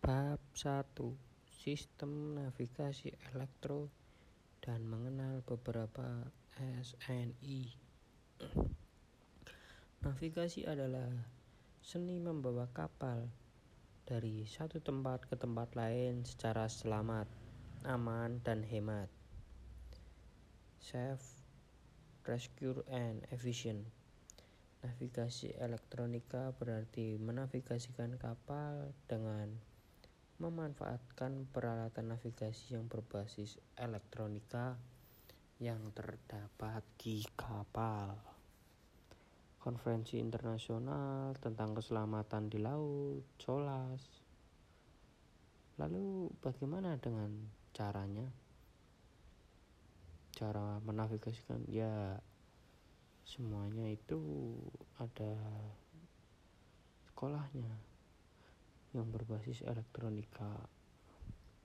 Bab 1 Sistem Navigasi Elektro dan mengenal beberapa SNI Navigasi adalah seni membawa kapal dari satu tempat ke tempat lain secara selamat, aman, dan hemat. Safe, rescue, and efficient. Navigasi elektronika berarti menavigasikan kapal dengan memanfaatkan peralatan navigasi yang berbasis elektronika yang terdapat di kapal. Konferensi internasional tentang keselamatan di laut, SOLAS. Lalu bagaimana dengan caranya? Cara menavigasikan ya semuanya itu ada sekolahnya yang berbasis elektronika